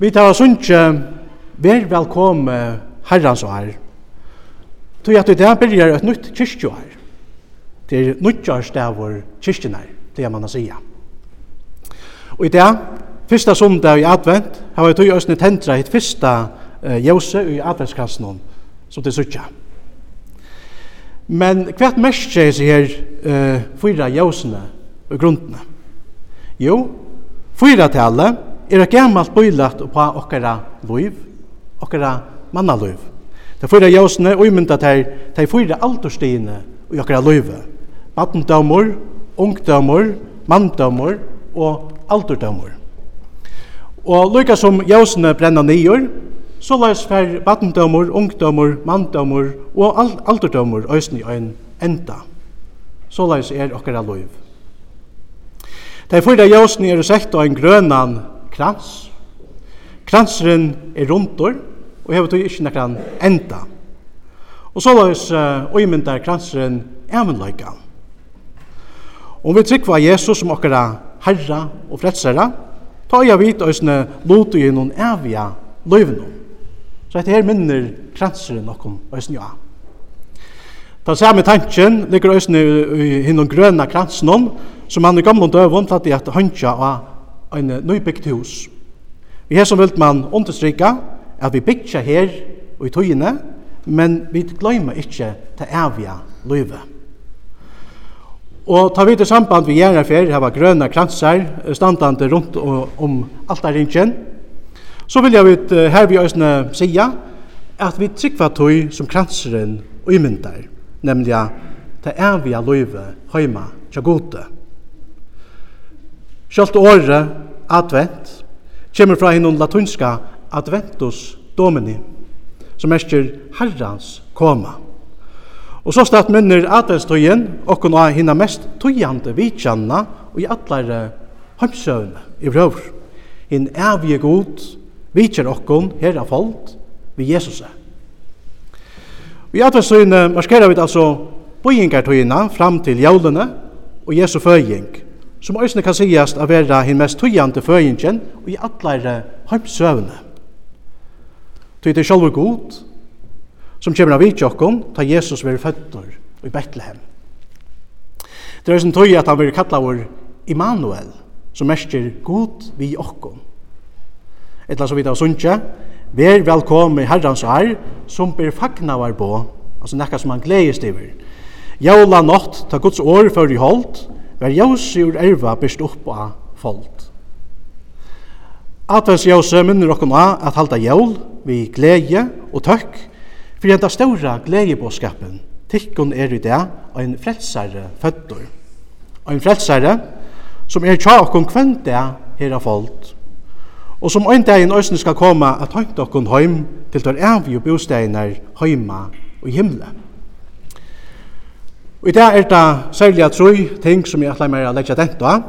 Vi tar oss ikke vær velkommen herrens år. Tog at i dag byrjar et nytt kyrkjår. Det er nyttjårsdavur kyrkjenar, det er man å sige. Og i det, fyrsta sondag i advent, har vi tog òsne tendra hitt fyrsta uh, jose i adventskassen, som det sutja. Men hva er mest merskje er her uh, fyra josene og grunnene? Jo, fyra tale er et gammalt bøylat på okkara loiv, okkara mannaløv. De fyra jøsene uimynda til de fyra alderstiene i okkara løyve. Badendømmer, ungdømmer, manndømmer og alderdømmer. Og lykka som jøsene brenna nyer, så lais fer badendømmer, ungdømmer, manndømmer og al alderdømmer øysen i ein enda. Så lais er okkara løyve. De fyra jøsene er sett av en grønan krans. Kranseren er rundur og hefur tog ikkje nekran enda. Og så laus uh, uimyndar kranseren evenløyka. Om vi tryggva Jesus som okkara herra og frelsera, ta jeg vit òsne lotu i noen evige løyvene. Så dette her minner kranseren nokon òsne ja. Ta samme tanken ligger òsne i hinnom grøna kransen som han i gamle døvun tatt i at hønja og en nybyggt hus. Vi her som vilt man understryka at vi byggja her og i tøyene, men vi gløyma ikkje til evige løyve. Og ta vidt i samband vi gjerne fer, hava grøna kransar standande rundt om altaringen, så vil jeg vidt her vi òsne sija at vi tryggva tøy som kransaren og imyndar, nemlig ta evige løyve høyma tja gode. Sjalt året advent kommer fra hinnom latunska adventus domini, som ersker herrans koma. Og så stedt minner adventstøyen okkon av hinna mest tøyande vidtjanna og i atlare heimsøvn i vrøvr. Hinn evige god vidtjer okkon her av folk vi Jesus er. Og i adventstøyene marskerer vi altså bøyingartøyene fram til jævlene og Jesu føying som òsne kan sigast av vera hin mest tøyande føyingen og i atleire heimsøvne. Tøy det sjálfur god, som kjemur av vitjokkom, ta Jesus veri føttur i Betlehem. Det er sin tøy at han veri kallavur Immanuel, som mestir god vi okkom. Etla så vidt av sunnje, ver velkommen herrans ar, som ber fagnavar på, altså nekka som han gledes diver. Jaula nått, ta Guds år fyrir i holdt, var jausi ur erva byrst upp av folk. Atvers jausi minner okkum av at halda jól vi glede og tøkk fyrir enda ståra gleiebåskapen. Tikkun er i det ein frelsare føttur. Ein frelsare som er tja okkom kvenn det her av folk. Og som ein dag i nøysene skal koma at høynt okkom heim til tør avgjur bosteinar heima og himle. I dag er det særlig at troi ting som jeg atler meg å leggja dent av,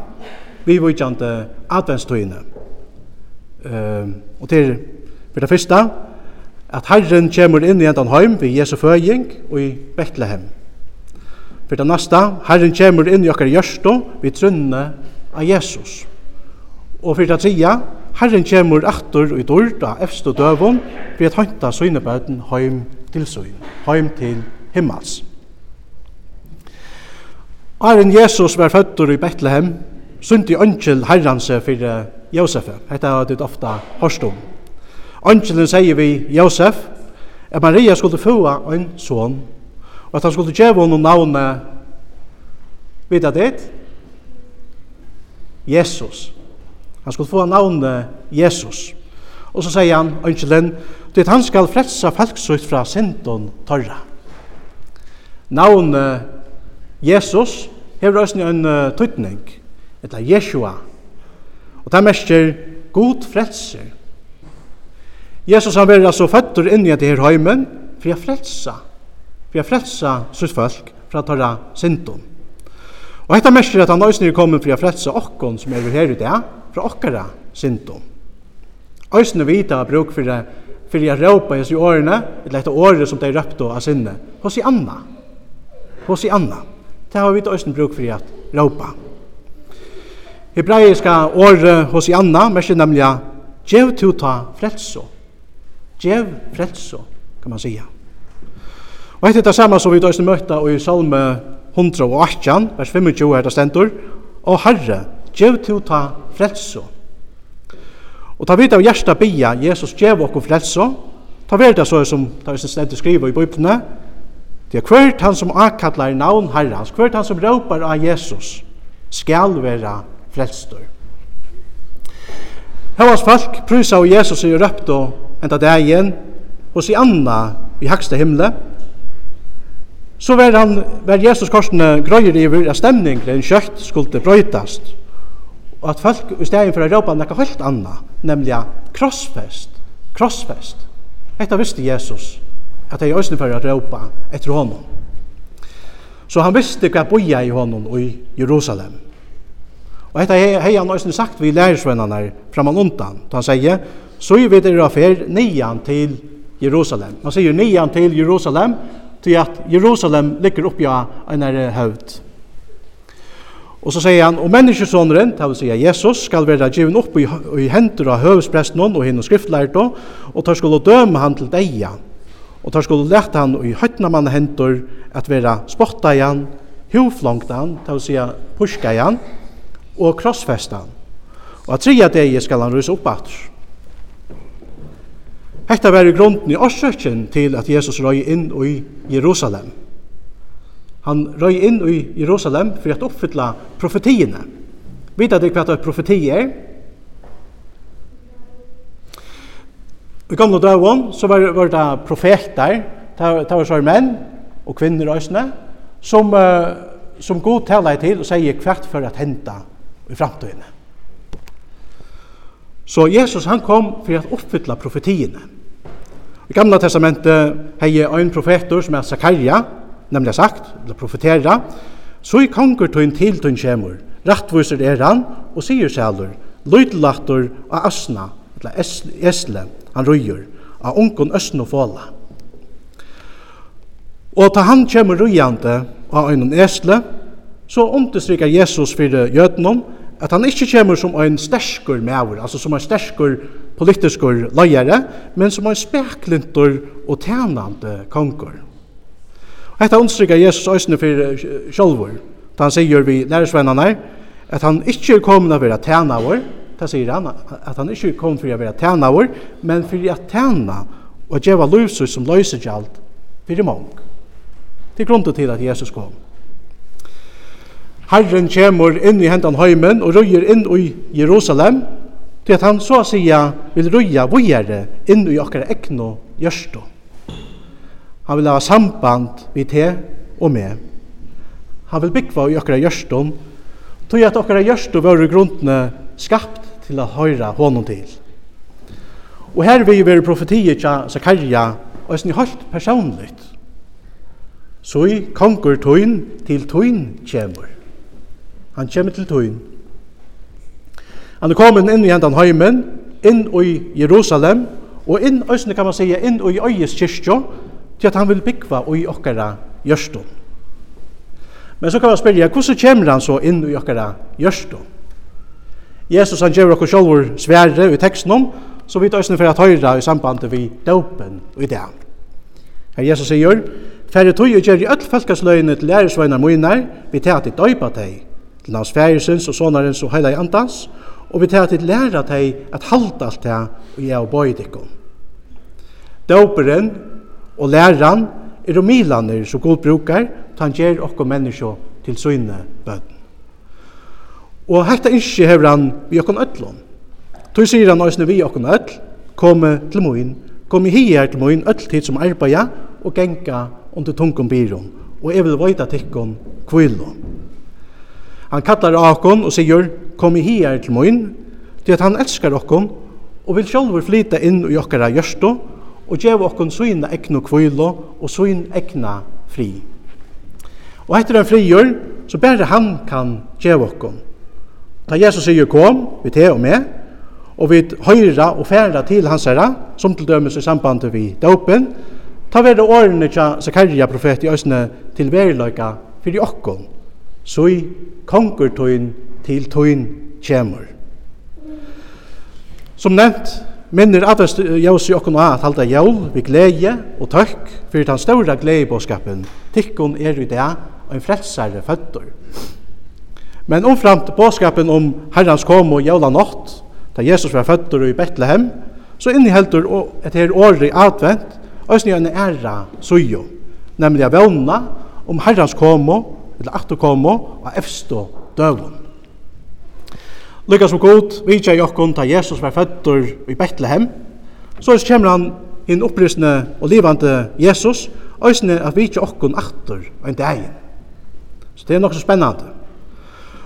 vi vikjant adventstøyene. Uh, og til for det første, at Herren kommer inn i endan heim ved Jesu føying og i Betlehem. For det neste, Herren kommer inn i okkar gjørstå ved trunne av Jesus. Og for det tredje, Herren kommer atter og i dord av efste døvun ved at hanta søgnebøten heim til søgn, heim til himmels. Arjen Jesus var føddur i Betlehem, sundi ønskjel herranse for Josef. Hetta har det ofta hørst om. Ønskjelen sier vi Josef, at Maria skulle få en son, og at han skulle gjøre henne navnet, vet jeg det? Jesus. Han skulle få navnet Jesus. Og så sier han, ønskjelen, at han skal frelsa folksukt fra sinton torra. Navnet Jesus hever også en uh, tøytning, etter Jeshua. Og det merker god frelser. Jesus han var altså føtter inn i dette heimen for å frelsa, for å frelsa sitt folk fra tørre synden. Og dette merker at han også er kommet for å frelsa okkon som er her i det, fra okkara synden. Øysene vita bruk for det fyrir jeg råpa hans i årene, eller etter året som de røpte av sinne, hos i Anna. Hos i Anna det har vi øyne bruk for å råpa. Hebraiska året hos Janna merker nemlig «Gjev tu ta frelso». «Gjev frelso», kan man sija. Og etter det samme som vi øyne møtta i salme 118, vers 25 her det stendur, «Og Herre, gjev tu ta frelso». Og ta vidt av hjertet bia, Jesus gjev okko frelso, ta vidt av så som det er stendur skriva i bøypene, Det er hvert han som akallar navn herrans, hvert han som råpar av Jesus, skal være frelstor. Hevas folk prysa av Jesus i røpto enda dagen, hos i anna i haksta himle, så var, han, var Jesus korsene grøyer i at stemningen kjøtt skulle brøytast, og at folk i stedet for å råpa nekka helt anna, nemlig krossfest, krossfest. Etta visste Jesus, at jeg også for å råpa etter honom. Så han visste hva boia i honom i Jerusalem. Og dette hei han også sagt vi lærersvennerne framan undan. da han sier, så vi vet dere affær nian til Jerusalem. Man sier nian til Jerusalem, til at Jerusalem ligger oppi av en høvd. Og så sier han, og menneskesåneren, det vil si Jesus, skal være givet opp i, i henter av høvdspresten og henne skriftlærte, og tar skulle døme han til deg, og tar skulle leta han i høytna mann hentor at vera spotta igjen, huvflongtan, ta å sija puska igjen, og krossfestan. Og at tria degi skal han rysa upp atter. Hetta var i grunden i årsøkken til at Jesus røy inn i Jerusalem. Han røy inn i Jerusalem for at oppfylla profetiene. Vita det hva det profetier er, I gamle døven så var, var det profeter, det var så menn og kvinner øsne, som, uh, som god taler til og sier hvert for at henta i framtiden. Så Jesus han kom for at oppfylla profetiene. I gamla testamentet hei ein profetor som er Zakaria, nemlig sagt, eller profetera, så i konger tøyn til tøyn kjemur, rattviser er han, og sier sjælur, lydlattor og asna, eller esle, han røyer, av onkon østen og fåla. Og ta han kommer røyande av en esle, så understryker Jesus for jødenom at han ikke kommer som en sterskur maver, altså som en sterskur politiskur løyere, men som en speklintor og tænande konger. Hetta dette understryker Jesus øsne for sjolvor, da han sier vi lærersvennerne, at han ikkje er kommet av å være tænavår, det sier han, at han ikke kom for å være tænavur, men for å tæna og djeva løsus som løser alt for i mong. Det er grunden til at Jesus kom. Herren kommer inn i hendan høymen og røyer inn i Jerusalem, til at han så å sige vil røya vågjere inn i okkara ekno gjørstå. Han vil ha samband vi te og med. Han vil byggva i okkara gjørstån, tog at okkara gjørstå var i grunnene skapt til å høyra honom til. Og her vil være profetiet til Zakaria, og er høyt personligt. Så i konger tøyn til tøyn kjemur. Han kjemur til tøyn. Han er kommet inn i hendan heimen, inn i Jerusalem, og inn, østene kan man sige, inn i øyes kyrkjo, til at han vil byggva i okkara gjørstun. Men så kan man spørre, hvordan kommer han så inn i okkara gjørstun? Jesus han gjør okkur sjálfur svære i tekstnum, så vi tøysene for at høyra i samband vi døpen i det. Her Jesus sier, Færre tog og gjør i öll felkasløyene til læresveinar munar, vi tar til døypa teg, til hans færesins og sonarins og heila i andans, og vi tar til læra deg at halda alt det og jeg og bøydikon. Døperen og læran er og milaner som god brukar, tan gjør okkur menneskje til søyne bøtten. Og hetta ikkje hever han vi okkon öllum. Tog sier han òsne vi okkon öll, komme til moin, komme hier til moin, öll tid som arbeida, og ganga under tungum byrum, og jeg vil vøyta tikkon kvilo. Han kallar okkum og sier, komi hier til moin, til at han elskar okkon, og vil sjálfur flyta inn i okkara gjørstu, og gjev okkon sina egnu kvilo og sin egna fri. Og etter en frigjør, så bare han kan gjev okkon. Ta Jesus sier kom, vi te og med, og vi høyra og færa til hans herra, som til dømes i samband vi døpen, ta vera årene tja Zakaria profet i øsne til veriløyka fyrir okkon, så i konkurtøyn til tøyn kjemur. Som nevnt, minner advest jævs i okkon at halda jæv vi glede og tøkk fyrir den ståra gledebåskapen, tikkun er i det en frelsare føtter. Men omframt båskapen om Herrans kom og jævla nått, da Jesus var føtter i Betlehem, så inneheldur et her året i advent, òsne en æra sujo, nemlig av vevna om Herrans kom og, eller aktor kom og, og efstå døvun. Lykka som god, vitja jokkun da Jesus var føtter i Betlehem, så kommer han inn opprystende og livande Jesus, òsne at vitja okkun aktor en dagen. Så det er nok så spennande.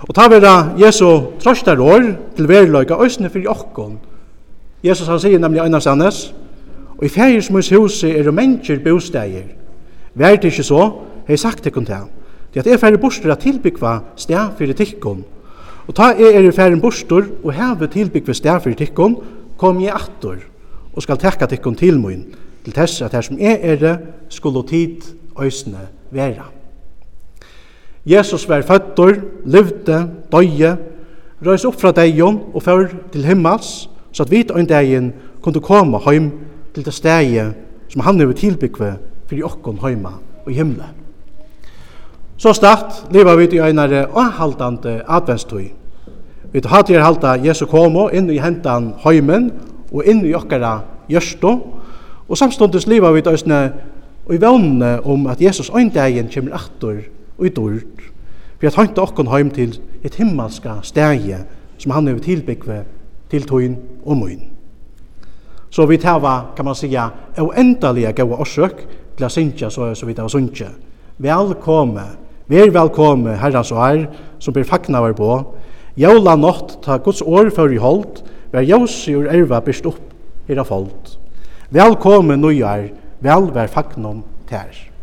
Og ta vera Jesu trøstar år til verleika òsne fyrir okkon. Jesus han sier nemlig Einar Sannes, og i fægir huset er mennesker bostægir. Vær det ikke så, hei sagt ekkon til. Det at jeg færre bostur at tilbyggva sted fyrir tikkon. Og ta jeg er færre bostur og heve tilbyggva stæ for tikkon, kom jeg attor og skal tekka tikkon til mun, til tess at her som jeg er det skulle tid øsne vera. Jesus var føttur, levde, døye, røys opp fra deion og før til himmels, så at vi en deion kunne komme heim til det stegi som han er tilbyggve for okkon heima og himle. Så start lever vi i einare avhaldande adventstøy. Vi tar hatt halda Jesu komo inn i hentan heimen og inn i okkara gjørsto, og samståndes lever vi i døysne og i vannene om at Jesus øyndagen kommer atter og i dyrt, Vi har høynta okkon heim til et himmelska stegi som han hefur tilbyggve til tøyn og møyn. Så vi tava, kan man sija, uendalega gaua orsøk til a synkja så så vi tava synkja. Velkomme, vær velkomme, herrans og her som blir fagna var på. Jævla nått, ta Guds år før i holdt, vær jævsi ur erva byrst opp, era folt. Velkomme nøyar, vel vær fagnom tær.